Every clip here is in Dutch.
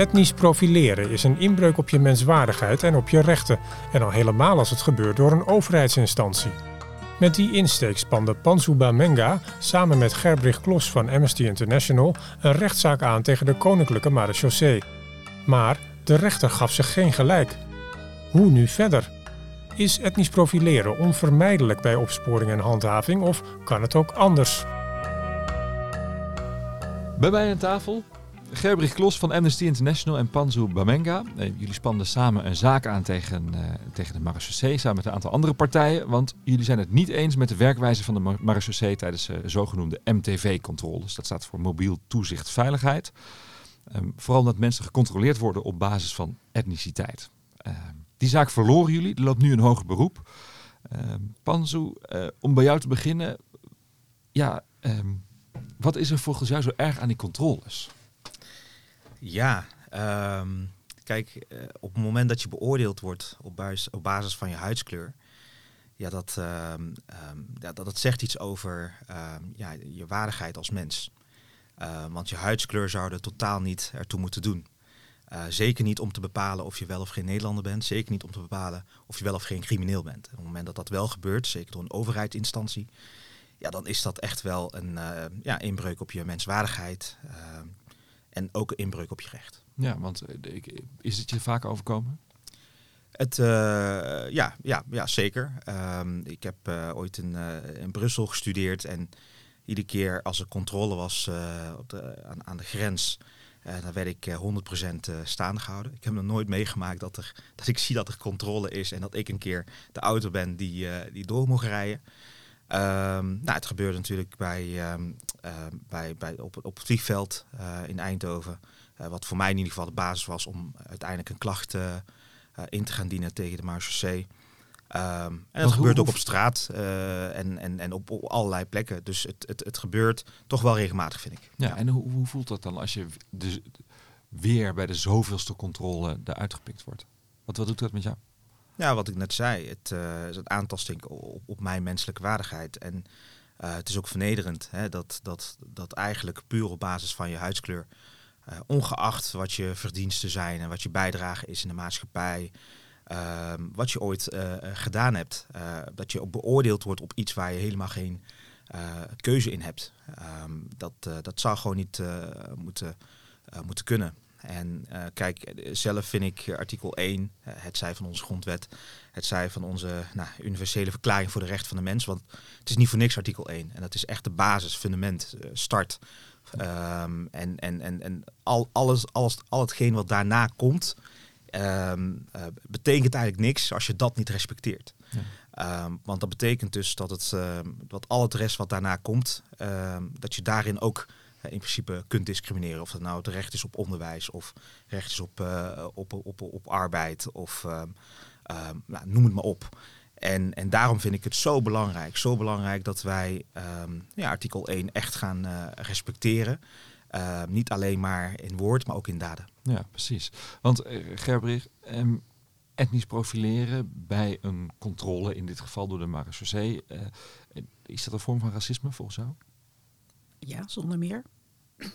Etnisch profileren is een inbreuk op je menswaardigheid en op je rechten. En al helemaal als het gebeurt door een overheidsinstantie. Met die insteek spande Panzuba Menga samen met Gerbrich Klos van Amnesty International een rechtszaak aan tegen de Koninklijke Marechaussee. Maar de rechter gaf zich geen gelijk. Hoe nu verder? Is etnisch profileren onvermijdelijk bij opsporing en handhaving of kan het ook anders? Bij mij aan tafel Gerbrich Klos van Amnesty International en Panzu Bamenga. Eh, jullie spanden samen een zaak aan tegen, uh, tegen de marechaussee samen met een aantal andere partijen. Want jullie zijn het niet eens met de werkwijze van de marechaussee tijdens uh, zogenoemde MTV-controles. Dat staat voor mobiel toezicht veiligheid. Um, vooral omdat mensen gecontroleerd worden op basis van etniciteit. Uh, die zaak verloren jullie. Er loopt nu een hoger beroep. Panzu, om bij jou te beginnen. Ja, wat is er volgens jou zo erg aan die controles? Ja, um, kijk, uh, op het moment dat je beoordeeld wordt op basis, op basis van je huidskleur, ja, dat, um, um, ja, dat, zegt iets over ja, je waardigheid als mens. Uh, want je huidskleur zou er totaal niet ertoe moeten doen. Uh, zeker niet om te bepalen of je wel of geen Nederlander bent. Zeker niet om te bepalen of je wel of geen crimineel bent. Op het moment dat dat wel gebeurt, zeker door een overheidsinstantie, ja, dan is dat echt wel een ja, inbreuk op je menswaardigheid. En ook een inbreuk op je recht. Ja, want eh, is het je vaak overkomen? Het, uh, ja, ja, ja, zeker. Um, ik heb uh, ooit in, uh, in Brussel gestudeerd en iedere keer als er controle was op de, aan, aan, de grens, dan werd ik 100% staande gehouden. Ik heb nog nooit meegemaakt dat, er, dat ik zie dat er controle is en dat ik een keer de auto ben die, die door mocht rijden. Um, nou, het gebeurde natuurlijk bij, um, uh, bij, bij, op, op het vliegveld uh, in Eindhoven. Uh, wat voor mij in ieder geval de basis was om uiteindelijk een klacht in te gaan dienen tegen de Marseillais. Um, en dat gebeurt ook op straat en, en, en op, op, allerlei plekken. Dus het, het, het gebeurt toch wel regelmatig, vind ik. Ja, ja. en hoe, hoe voelt dat dan als je de, weer bij de zoveelste controle eruit gepikt wordt? Wat, wat doet dat met jou? Ja, wat ik net zei, het uh, is een aantasting op, op mijn menselijke waardigheid. En uh, het is ook vernederend hè, dat, dat, dat eigenlijk puur op basis van je huidskleur, uh, ongeacht wat je verdiensten zijn en wat je bijdrage is in de maatschappij, ehm, wat je ooit gedaan hebt, dat je ook beoordeeld wordt op iets waar je helemaal geen keuze in hebt. Um, dat, dat zou gewoon niet moeten, moeten kunnen. En uh, kijk, zelf vind ik artikel 1, uh, het zij van onze grondwet, het zij van onze nou, universele verklaring voor de rechten van de mens. Want het is niet voor niks artikel 1. En dat is echt de basis, fundament, uh, start. Um, en en, en, en al, alles, alles, al hetgeen wat daarna komt, um, betekent eigenlijk niks als je dat niet respecteert. Ja. Um, want dat betekent dus dat, het, dat al het rest wat daarna komt, dat je daarin ook in principe kunt discrimineren. Of dat nou het recht is op onderwijs of recht is op, uh, op, op, op, arbeid of uh, uh, nou, noem het maar op. En, en daarom vind ik het zo belangrijk, zo belangrijk dat wij um, ja, artikel 1 echt gaan uh, respecteren. Ehm, niet alleen maar in woord, maar ook in daden. Ja, precies. Want Gerbrich, um, etnisch profileren bij een controle, in dit geval door de marechaussee, is dat een vorm van racisme volgens jou? Ja, zonder meer.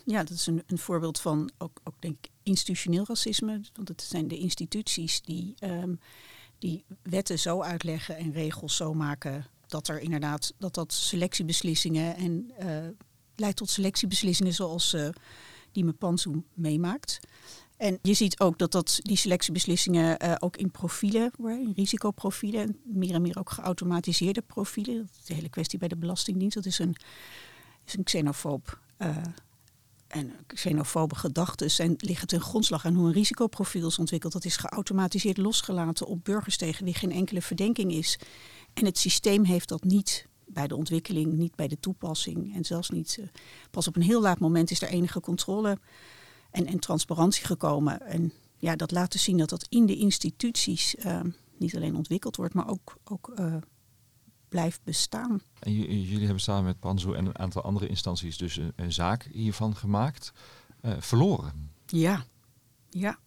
Ja, dat is een, een voorbeeld van ook, ook, denk ik, institutioneel racisme. Want het zijn de instituties die, um, die wetten zo uitleggen en regels zo maken dat er inderdaad dat dat selectiebeslissingen en uh, leidt tot selectiebeslissingen zoals uh, die Mepansu meemaakt. En je ziet ook dat, dat die selectiebeslissingen uh, ook in profielen, in risicoprofielen, meer en meer ook geautomatiseerde profielen. De hele kwestie bij de Belastingdienst. Dat is een is een xenofoob uh, en xenofobe gedachten zijn, liggen ten grondslag aan hoe een risicoprofiel is ontwikkeld. Dat is geautomatiseerd losgelaten op burgers tegen wie geen enkele verdenking is. En het systeem heeft dat niet bij de ontwikkeling, niet bij de toepassing en zelfs niet. Uh, pas op een heel laat moment is er enige controle en, en transparantie gekomen. En ja, dat laat dus zien dat dat in de instituties uh, niet alleen ontwikkeld wordt, maar ook, ook blijft bestaan. En jullie hebben samen met Panzo en een aantal andere instanties dus een, een zaak hiervan gemaakt. Uh, verloren. Ja, ja.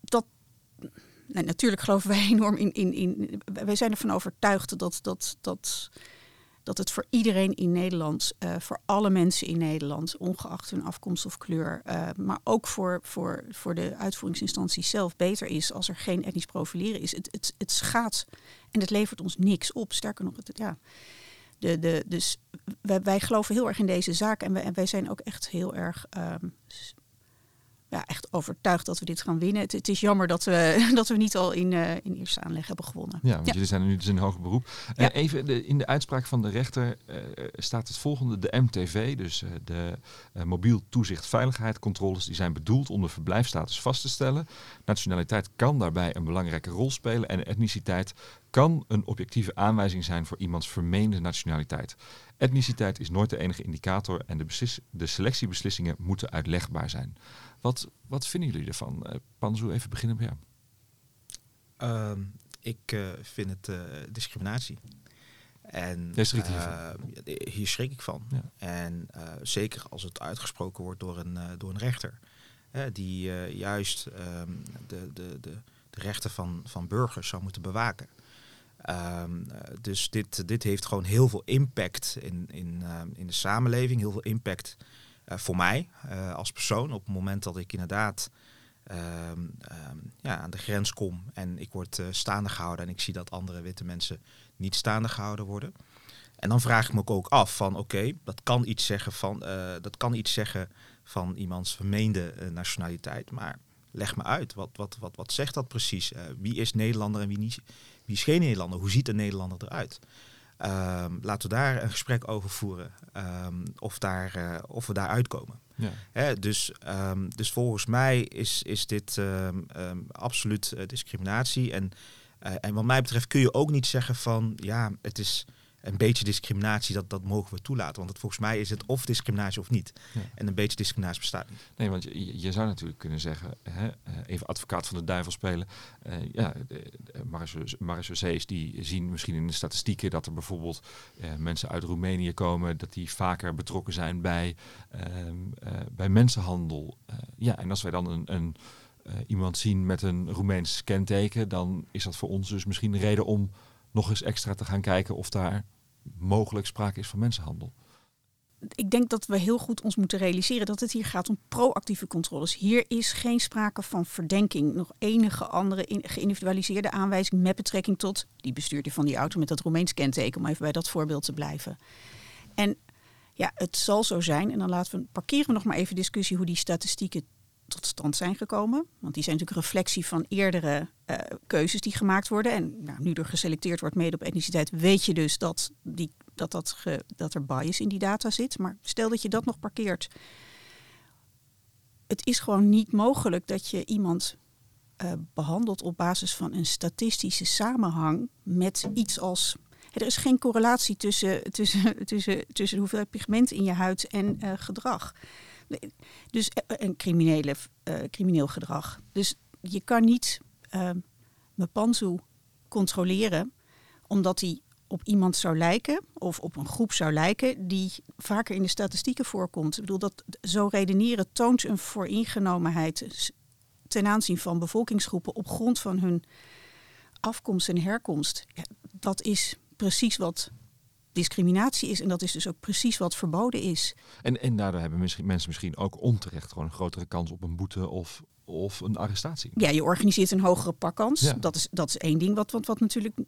Dat, nee, natuurlijk geloven wij enorm in, in, in. Wij zijn ervan overtuigd dat, dat, dat dat het voor iedereen in Nederland, uh, voor alle mensen in Nederland, ongeacht hun afkomst of kleur, uh, maar ook voor, voor, voor de uitvoeringsinstantie zelf beter is als er geen etnisch profileren is. Het, het, het schaadt en het levert ons niks op. Sterker nog, het, ja. De, de, dus wij, wij geloven heel erg in deze zaak en wij, en wij zijn ook echt heel erg um, ja, echt overtuigd dat we dit gaan winnen. Het, het, is jammer dat we, dat we niet al in, uh, in eerste aanleg hebben gewonnen. Ja, want jullie zijn nu dus in hoger beroep. Uh, even de, in de uitspraak van de rechter uh, staat het volgende. De MTV, dus de mobiel toezicht veiligheidscontroles, die zijn bedoeld om de verblijfstatus vast te stellen. Nationaliteit kan daarbij een belangrijke rol spelen en etniciteit kan een objectieve aanwijzing zijn voor iemands vermeende nationaliteit. Etniciteit is nooit de enige indicator en de, de selectiebeslissingen moeten uitlegbaar zijn. Wat, wat vinden jullie ervan? Uh, Panzu, even beginnen bij jou. Uh, ik uh, vind het uh, discriminatie. En hier schrik ik van. Ja. En zeker als het uitgesproken wordt door een, door een rechter. die juist um, de, de, de, de rechten van, van burgers zou moeten bewaken. Um, dus dit, dit heeft gewoon heel veel impact in, in, uh, in de samenleving, heel veel impact uh, voor mij uh, als persoon. Op het moment dat ik inderdaad um, ja, aan de grens kom en ik word staande gehouden en ik zie dat andere witte mensen niet staande gehouden worden. En dan vraag ik me ook af van oké, dat kan iets zeggen van dat kan iets zeggen van iemands vermeende nationaliteit, maar leg me uit, wat, wat, wat, wat zegt dat precies? wie is Nederlander en wie niet? Wie is geen Nederlander? Hoe ziet een Nederlander eruit? Um, laten we daar een gesprek over voeren. Um, of, daar, uh, of we daar uitkomen. Ja. Hè, dus, um, dus volgens mij is, is dit absoluut uh, discriminatie. En, uh, en wat mij betreft kun je ook niet zeggen van ja, het is een beetje discriminatie, dat, dat mogen we toelaten. Want het, volgens mij is het of discriminatie of niet. Ja. En een beetje discriminatie bestaat niet. Nee, want je, je zou natuurlijk kunnen zeggen, hè, eh, even advocaat van de duivel spelen. Uh, ja, marechaussees die zien misschien in de statistieken dat er bijvoorbeeld uh, mensen uit Roemenië komen, dat die vaker betrokken zijn bij, ehm, bij mensenhandel. ja, en als wij dan een, een iemand zien met een Roemeens kenteken, dan is dat voor ons dus misschien een reden om nog eens extra te gaan kijken of daar mogelijk sprake is van mensenhandel? Ik denk dat we heel goed ons moeten realiseren dat het hier gaat om proactieve controles. Hier is geen sprake van verdenking. Nog enige andere geïndividualiseerde aanwijzing met betrekking tot die bestuurder van die auto met dat Roemeens kenteken, om even bij dat voorbeeld te blijven. En ja, het zal zo zijn, en dan laten we, parkeren we nog maar even discussie hoe die statistieken tot stand zijn gekomen. Want die zijn natuurlijk een reflectie van eerdere uh, keuzes die gemaakt worden. En nou, nu er geselecteerd wordt mede op etniciteit, weet je dus dat, die, dat, dat, dat er bias in die data zit. Maar stel dat je dat nog parkeert. Het is gewoon niet mogelijk dat je iemand uh, behandelt op basis van een statistische samenhang met iets als er is geen correlatie tussen, tussen, tussen, tussen hoeveel pigment in je huid en uh, gedrag. Dus een eh, criminele, uh, crimineel gedrag. Dus je kan niet uh, Mepanzu controleren omdat hij op iemand zou lijken of op een groep zou lijken die vaker in de statistieken voorkomt. Ik bedoel, dat zo redeneren toont een vooringenomenheid ten aanzien van bevolkingsgroepen op grond van hun afkomst en herkomst. Dat is precies wat discriminatie is. En dat is dus ook precies wat verboden is. En, en daardoor hebben misschien, mensen misschien ook onterecht gewoon een grotere kans op een boete of, of een arrestatie. Ja, je organiseert een hogere pakkans. Ja. Dat, is, dat is één ding wat, wat, wat natuurlijk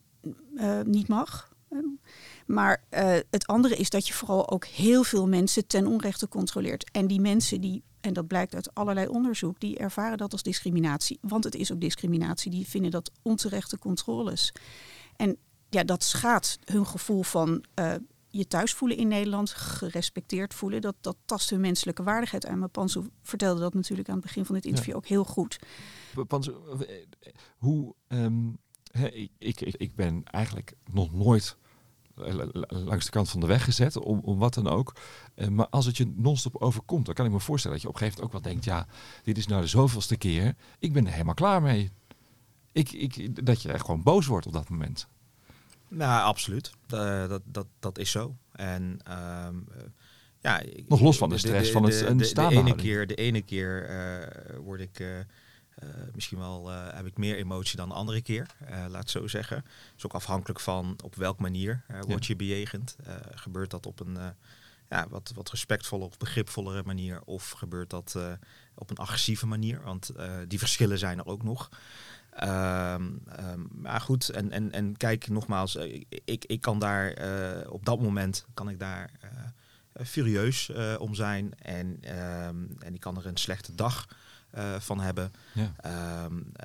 uh, niet mag. Maar uh, het andere is dat je vooral ook heel veel mensen ten onrechte controleert. En die mensen die, en dat blijkt uit allerlei onderzoek, die ervaren dat als discriminatie. Want het is ook discriminatie. Die vinden dat onterechte controles. En ja, dat schaadt hun gevoel van uh, je thuis voelen in Nederland, gerespecteerd voelen. Dat, dat tast hun menselijke waardigheid aan. Maar Panzo vertelde dat natuurlijk aan het begin van dit interview ja. ook heel goed. Panzo, hoe, um, he, ik, ik, ik ben eigenlijk nog nooit langs de kant van de weg gezet, om, om wat dan ook. Uh, maar als het je non-stop overkomt, dan kan ik me voorstellen dat je op een gegeven moment ook wel denkt, ja, dit is nou de zoveelste keer, ik ben er helemaal klaar mee. Ik, ik, dat je echt gewoon boos wordt op dat moment. Nou, absoluut. Uh, dat, dat, dat is zo. En um, uh, ja, nog los van de stress de, de, van het de, de, de ene keer, de ene keer uh, word ik misschien wel heb ik meer emotie dan de andere keer, laat het zo zeggen. Het is ook afhankelijk van op welke manier word je bejegend. gebeurt dat op een ja, wat, wat respectvolle of begripvollere manier? Of gebeurt dat op een agressieve manier? Want die verschillen zijn er ook nog. Ehm, ehm, maar goed, en, en, en kijk nogmaals, eh, ik, ik kan daar eh, op dat moment kan ik daar uh, furieus om zijn. En, ehm, en ik kan er een slechte dag van hebben. Ja.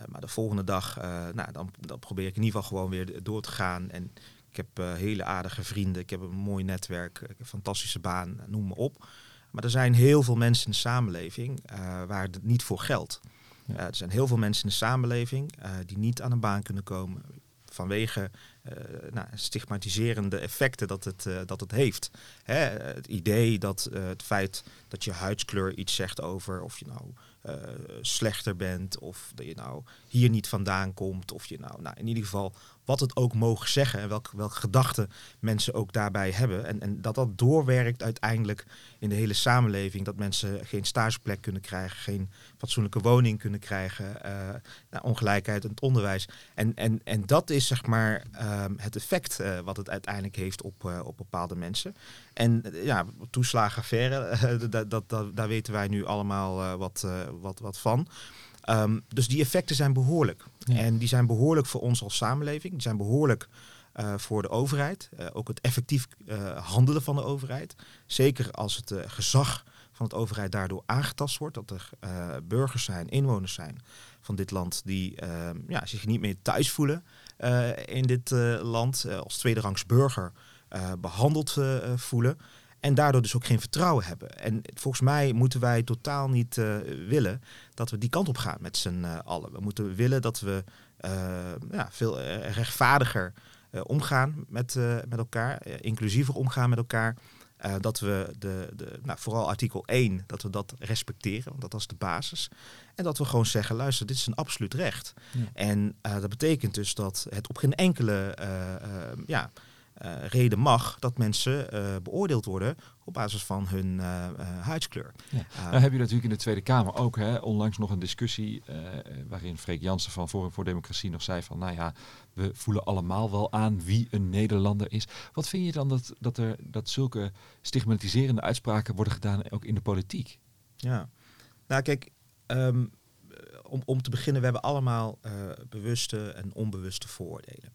maar de volgende dag, nou, dan, dan probeer ik in ieder geval gewoon weer door te gaan. En ik heb hele aardige vrienden, ik heb een mooi netwerk, een fantastische baan, noem maar op. Maar er zijn heel veel mensen in de samenleving waar het niet voor geldt. Ja. er zijn heel veel mensen in de samenleving uh, die niet aan een baan kunnen komen vanwege uh, nou, stigmatiserende effecten dat het, dat het heeft. Hè, het idee dat het feit dat je huidskleur iets zegt over of je nou slechter bent, of dat je nou hier niet vandaan komt, of je nou, nou in ieder geval wat het ook mogen zeggen en welke, welke gedachten mensen ook daarbij hebben. En, en dat dat doorwerkt uiteindelijk in de hele samenleving. Dat mensen geen stageplek kunnen krijgen, geen fatsoenlijke woning kunnen krijgen, uh, nou, ongelijkheid in het onderwijs. En, en, en dat is zeg maar um, het effect uh, wat het uiteindelijk heeft op, uh, op bepaalde mensen. En ja, toeslagenaffaire, dat, dat, dat, daar weten wij nu allemaal wat, wat, wat van. Um, dus die effecten zijn behoorlijk. En die zijn behoorlijk voor ons als samenleving. Die zijn behoorlijk uh, voor de overheid. Uh, ook het effectief uh, handelen van de overheid. Zeker als het gezag van het overheid daardoor aangetast wordt. Dat er burgers zijn, inwoners zijn van dit land die ehm, ja, zich niet meer thuis voelen in dit land. als tweederangs burger behandeld voelen. En daardoor dus ook geen vertrouwen hebben. En volgens mij moeten wij totaal niet uh, willen dat we die kant op gaan met z'n uh, allen. We moeten willen dat we uh, ja, veel rechtvaardiger omgaan met, met elkaar, inclusiever omgaan met elkaar. dat we de, de nou, vooral artikel 1, dat we dat respecteren, want dat is de basis. En dat we gewoon zeggen, luister, dit is een absoluut recht. Ja. En dat betekent dus dat het op geen enkele ja, reden mag dat mensen uh, beoordeeld worden op basis van hun uh, huidskleur. Ja. nou heb je natuurlijk in de Tweede Kamer ook hè, onlangs nog een discussie waarin Freek Jansen van Forum voor Democratie nog zei van nou ja, we voelen allemaal wel aan wie een Nederlander is. Wat vind je dan dat, dat er dat zulke stigmatiserende uitspraken worden gedaan ook in de politiek? Ja, nou kijk, um, om, om te beginnen, we hebben allemaal bewuste en onbewuste vooroordelen.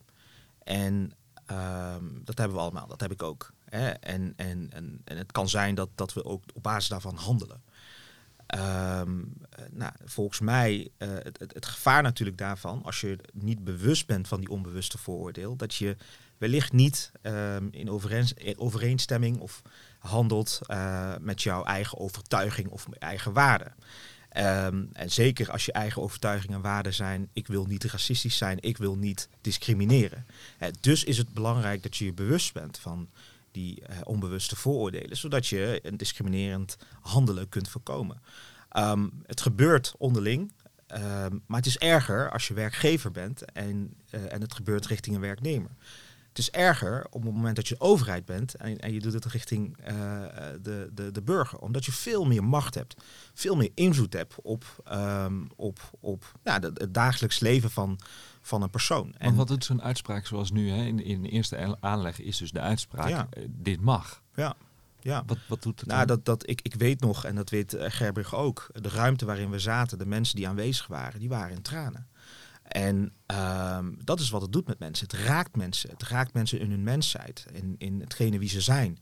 En Um, dat hebben we allemaal, dat heb ik ook. Hè? En, en, en, en het kan zijn dat, dat we ook op basis daarvan handelen. Um, nou, volgens mij, uh, het, het, gevaar natuurlijk daarvan, als je niet bewust bent van die onbewuste vooroordeel, dat je wellicht niet um, in overeenstemming of handelt uh, met jouw eigen overtuiging of eigen waarden. Um, en zeker als je eigen overtuigingen en waarden zijn, ik wil niet racistisch zijn, ik wil niet discrimineren. Dus is het belangrijk dat je je bewust bent van die uh, onbewuste vooroordelen, zodat je een discriminerend handelen kunt voorkomen. Um, het gebeurt onderling, um, maar het is erger als je werkgever bent en, uh, en het gebeurt richting een werknemer. Het is erger op het moment dat je overheid bent en, en je doet het richting uh, de, de, de burger. Omdat je veel meer macht hebt, veel meer invloed hebt op, um, op, op ja, de, het dagelijks leven van, van een persoon. En wat doet zo'n uitspraak zoals nu hè, in, in de eerste aanleg is dus de uitspraak, ja. uh, dit mag. Ja. Ja. Wat, wat doet het nou, dat, dat, ik, ik weet nog, en dat weet Gerbrug ook, de ruimte waarin we zaten, de mensen die aanwezig waren, die waren in tranen. En um, dat is wat het doet met mensen. Het raakt mensen. Het raakt mensen in hun mensheid, in, in hetgene wie ze zijn.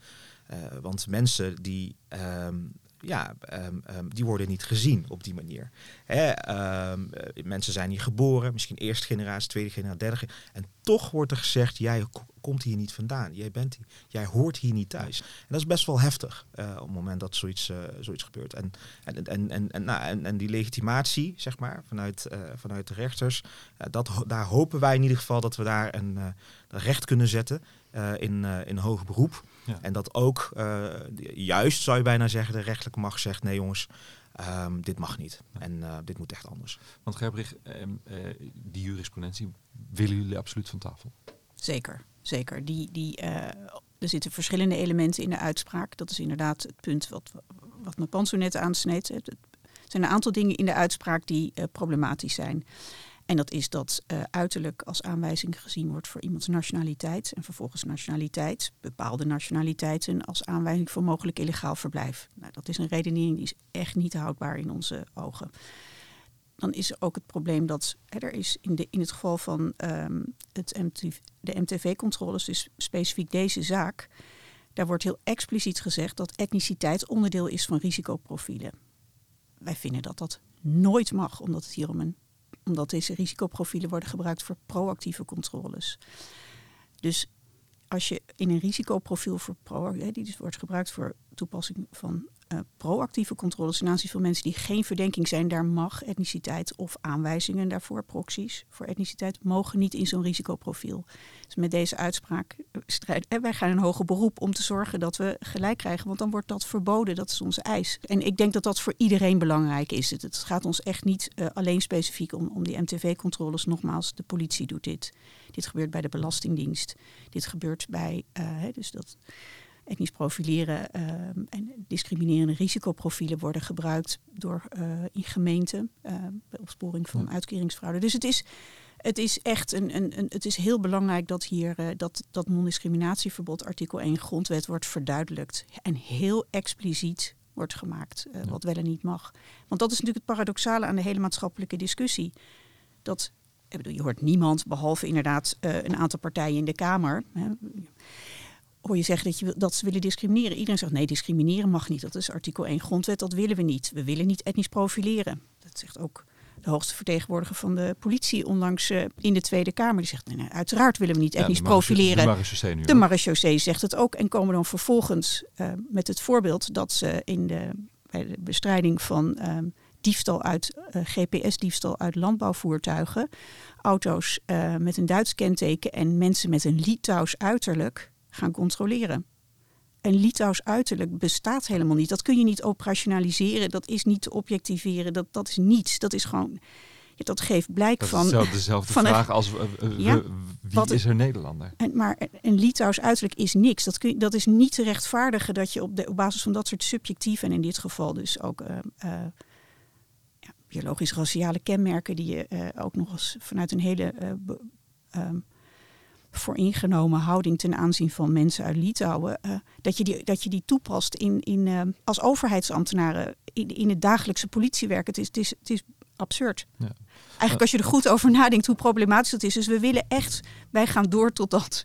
Uh, want mensen die um, ja, um, die worden niet gezien op die manier. Hè, um, mensen zijn hier geboren, misschien eerste generatie, tweede generatie, derde generatie. En toch wordt er gezegd, jij komt hier niet vandaan. Jij, bent hier, jij hoort hier niet thuis. En dat is best wel heftig uh, op het moment dat zoiets, uh, zoiets gebeurt. En, en, en, en, en, nou, en, en die legitimatie, zeg maar, vanuit, uh, vanuit de rechters, dat, daar hopen wij in ieder geval dat we daar een recht kunnen zetten in, in hoger beroep. Ja. En dat ook, uh, juist zou je bijna zeggen, de rechtelijke macht zegt: nee jongens, um, dit mag niet. En uh, dit moet echt anders. Want Gerbrich, um, uh, die jurisprudentie willen jullie absoluut van tafel? Zeker, zeker. Die, die, er zitten verschillende elementen in de uitspraak. Dat is inderdaad het punt wat, wat Panso net aansneed. Het, zijn een aantal dingen in de uitspraak die problematisch zijn. En dat is dat uh, uiterlijk als aanwijzing gezien wordt voor iemands nationaliteit. En vervolgens nationaliteit, bepaalde nationaliteiten als aanwijzing voor mogelijk illegaal verblijf. Nou, dat is een redenering die is echt niet houdbaar in onze ogen. Dan is er ook het probleem dat er is in, de, in het geval van um, het de MTV-controles, dus specifiek deze zaak, daar wordt heel expliciet gezegd dat etniciteit onderdeel is van risicoprofielen. Wij vinden dat dat nooit mag, omdat het hier om een omdat deze risicoprofielen worden gebruikt voor proactieve controles. Dus als je in een risicoprofiel voor pro, die dus wordt gebruikt voor toepassing van uh, proactieve controles ten aanzien van mensen die geen verdenking zijn, daar mag etniciteit of aanwijzingen daarvoor, proxies voor etniciteit, mogen niet in zo'n risicoprofiel. Dus met deze uitspraak eh, strijd, en wij gaan een hoger beroep om te zorgen dat we gelijk krijgen, want dan wordt dat verboden, dat is onze eis. En ik denk dat dat voor iedereen belangrijk is. Het, gaat ons echt niet uh, alleen specifiek om, om die MTV-controles. Nogmaals, de politie doet dit. Dit gebeurt bij de Belastingdienst. Dit gebeurt bij, uh, dus dat etnisch profileren uh, en discriminerende risicoprofielen worden gebruikt door uh, in gemeenten uh, bij opsporing van ja. uitkeringsfraude. Dus het is, het is echt een, een, een, het is heel belangrijk dat hier dat, dat non-discriminatieverbod artikel 1 grondwet wordt verduidelijkt en heel expliciet wordt gemaakt ja. wat wel en niet mag. Want dat is natuurlijk het paradoxale aan de hele maatschappelijke discussie. Dat ik bedoel, je hoort niemand, behalve inderdaad een aantal partijen in de Kamer. Hè, hoor je zeggen dat, je, dat ze willen discrimineren. Iedereen zegt nee, discrimineren mag niet. Dat is artikel 1 grondwet, dat willen we niet. We willen niet etnisch profileren. Dat zegt ook de hoogste vertegenwoordiger van de politie onlangs uh, in de Tweede Kamer. Die zegt, nee, nee, uiteraard willen we niet etnisch ja, profileren. De marechaussee nu. De marechaussee zegt het ook. En komen dan vervolgens uh, met het voorbeeld dat ze in de, bij de bestrijding van uh, diefstal uit uh, GPS-diefstal uit landbouwvoertuigen, auto's met een Duits kenteken en mensen met een Litouws uiterlijk gaan controleren. Een Litouws uiterlijk bestaat helemaal niet. Dat kun je niet operationaliseren, dat is niet te objectiveren, dat, dat is niets. Dat is gewoon, ja, dat geeft blijk dat van... Dezelfde van vraag een, als uh, ja, wie wat, is er Nederlander? En, maar een Litouws uiterlijk is niks. Dat, kun dat is niet te rechtvaardigen dat je op, de, op basis van dat soort subjectieve en in dit geval dus ook... Uh, uh, biologisch-raciale kenmerken die je ook nog eens vanuit een hele um, voor ingenomen houding ten aanzien van mensen uit Litouwen, uh, dat, je die, dat je die toepast in, in, uh, als overheidsambtenaren in, in het dagelijkse politiewerk. Het is, het is, het is absurd. Ja. Eigenlijk als je er goed over nadenkt hoe problematisch dat is. Dus we willen echt, wij gaan door totdat,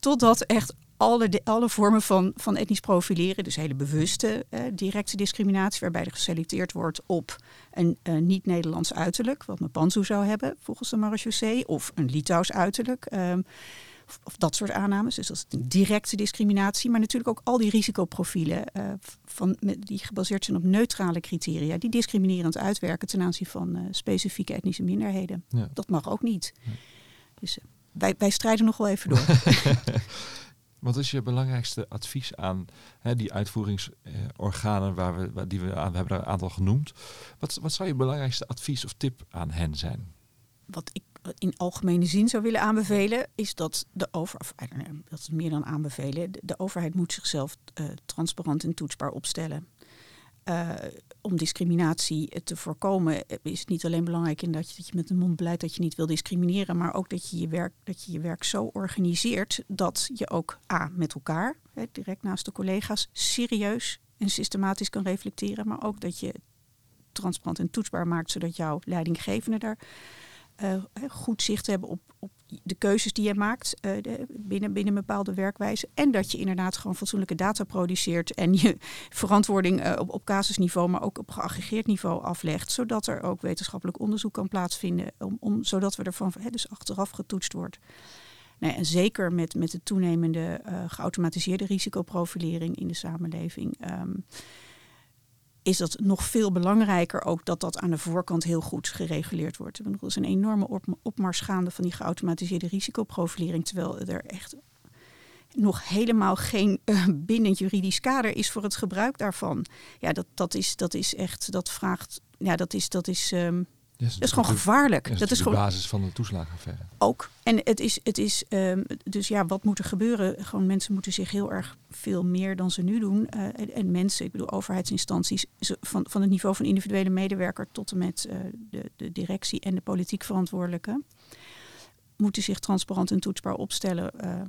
totdat echt alle, de, alle vormen van, van etnisch profileren, dus hele bewuste eh, directe discriminatie, waarbij er geselecteerd wordt op een niet-Nederlands uiterlijk, wat Panzu zou hebben volgens de marechaussee, of een Litouws uiterlijk. Um, of, of, dat soort aannames. Dus dat is een directe discriminatie. Maar natuurlijk ook al die risicoprofielen uh, van, die gebaseerd zijn op neutrale criteria, die discriminerend uitwerken ten aanzien van uh, specifieke etnische minderheden. Ja. Dat mag ook niet. Ja. Dus wij, wij strijden nog wel even door. Wat is je belangrijkste advies aan hè, die uitvoeringsorganen waar we, die we, aan, hebben er een aantal genoemd? Wat, wat zou je belangrijkste advies of tip aan hen zijn? Wat ik in algemene zin zou willen aanbevelen, is dat de overheid, dat is meer dan aanbevelen, de, overheid moet zichzelf uh, transparant en toetsbaar opstellen. Uh, om discriminatie te voorkomen is het niet alleen belangrijk in dat je, dat je met een mondbeleid dat je niet wil discrimineren, maar ook dat je je werk, dat je, je werk zo organiseert dat je ook A, met elkaar, hè, direct naast de collega's, serieus en systematisch kan reflecteren, maar ook dat je transparant en toetsbaar maakt, zodat jouw leidinggevende daar goed zicht hebben op de keuzes die je maakt de, binnen, binnen een bepaalde werkwijze. En dat je inderdaad gewoon fatsoenlijke data produceert en je verantwoording uh, op, op casusniveau, maar ook op geaggregeerd niveau aflegt. Zodat er ook wetenschappelijk onderzoek kan plaatsvinden, om, om, zodat we ervan dus achteraf getoetst wordt. En zeker met, met de toenemende uh, geautomatiseerde risicoprofilering in de samenleving. Um, is dat nog veel belangrijker ook dat dat aan de voorkant heel goed gereguleerd wordt. Er is een enorme op, opmars gaande van die geautomatiseerde risicoprofilering, terwijl er echt nog helemaal geen uh, bindend juridisch kader is voor het gebruik daarvan. Ja, dat, dat, is, dat is echt, dat vraagt, ja, dat is, dat is um, Dat Dat is gewoon gevaarlijk. Dat is, Dat is de basis van de toeslagenaffaire. ook. En het is, het is ehm, dus ja, wat moet er gebeuren? Gewoon mensen moeten zich heel erg veel meer dan ze nu doen. eh, en, en mensen, ik bedoel overheidsinstanties, ze- van, van het niveau van individuele medewerker tot en met eh, de, de directie en de politiek verantwoordelijke, moeten zich transparant en toetsbaar opstellen. eh,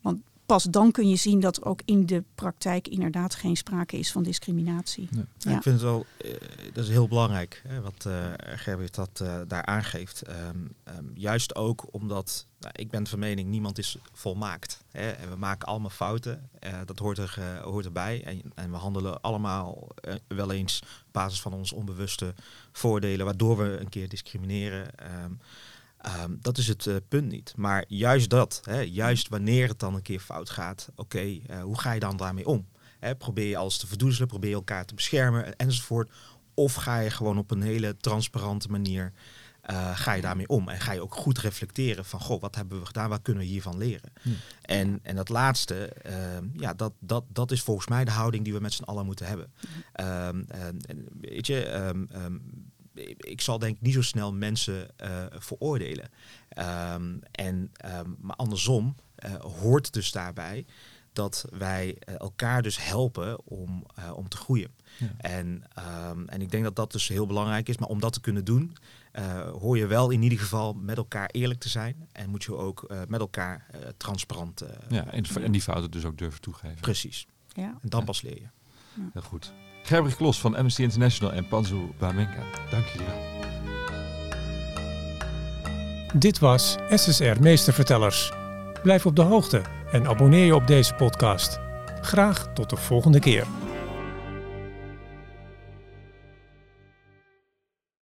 want pas dan kun je zien dat er ook in de praktijk inderdaad geen sprake is van discriminatie. Ja. Ik vind het wel, eh, dat is heel belangrijk hè, wat eh Gerbert dat eh, daar aangeeft. Ehm, ehm, juist ook omdat, nou, ik ben van mening, niemand is volmaakt. Hè, en we maken allemaal fouten, eh, dat hoort, er, hoort erbij. En, en we handelen allemaal wel eens op basis van onze onbewuste voordelen, waardoor we een keer discrimineren. Ehm, ehm, dat is het eh, punt niet. Maar juist dat, hè, juist wanneer het dan een keer fout gaat, oké, eh, hoe ga je dan daarmee om? Hè, probeer je alles te verdoezelen, probeer je elkaar te beschermen enzovoort. Of ga je gewoon op een hele transparante manier, eh, ga je daarmee om? En ga je ook goed reflecteren van, goh, wat hebben we gedaan, wat kunnen we hiervan leren? Ja. En, en dat laatste, ehm, ja, dat, dat, dat is volgens mij de houding die we met z'n allen moeten hebben. Ehm, en, en weet je, ehm, ehm, ik zal denk ik niet zo snel mensen eh, veroordelen. Ehm, en, ehm, maar andersom eh, hoort dus daarbij dat wij eh, elkaar dus helpen om, eh, om te groeien. Ja. En, ehm, en ik denk dat dat dus heel belangrijk is. Maar om dat te kunnen doen, eh, hoor je wel in ieder geval met elkaar eerlijk te zijn. En moet je ook eh, met elkaar eh, transparant. eh, Ja, en, en die fouten dus ook durven toegeven. Precies. Ja. En dan Ja. pas leer je. Heel goed. Gerbrich Klos van Amnesty International en Panzu Bamenga. Dank jullie wel. Dit was SSR Meestervertellers. Blijf op de hoogte en abonneer je op deze podcast. Graag tot de volgende keer.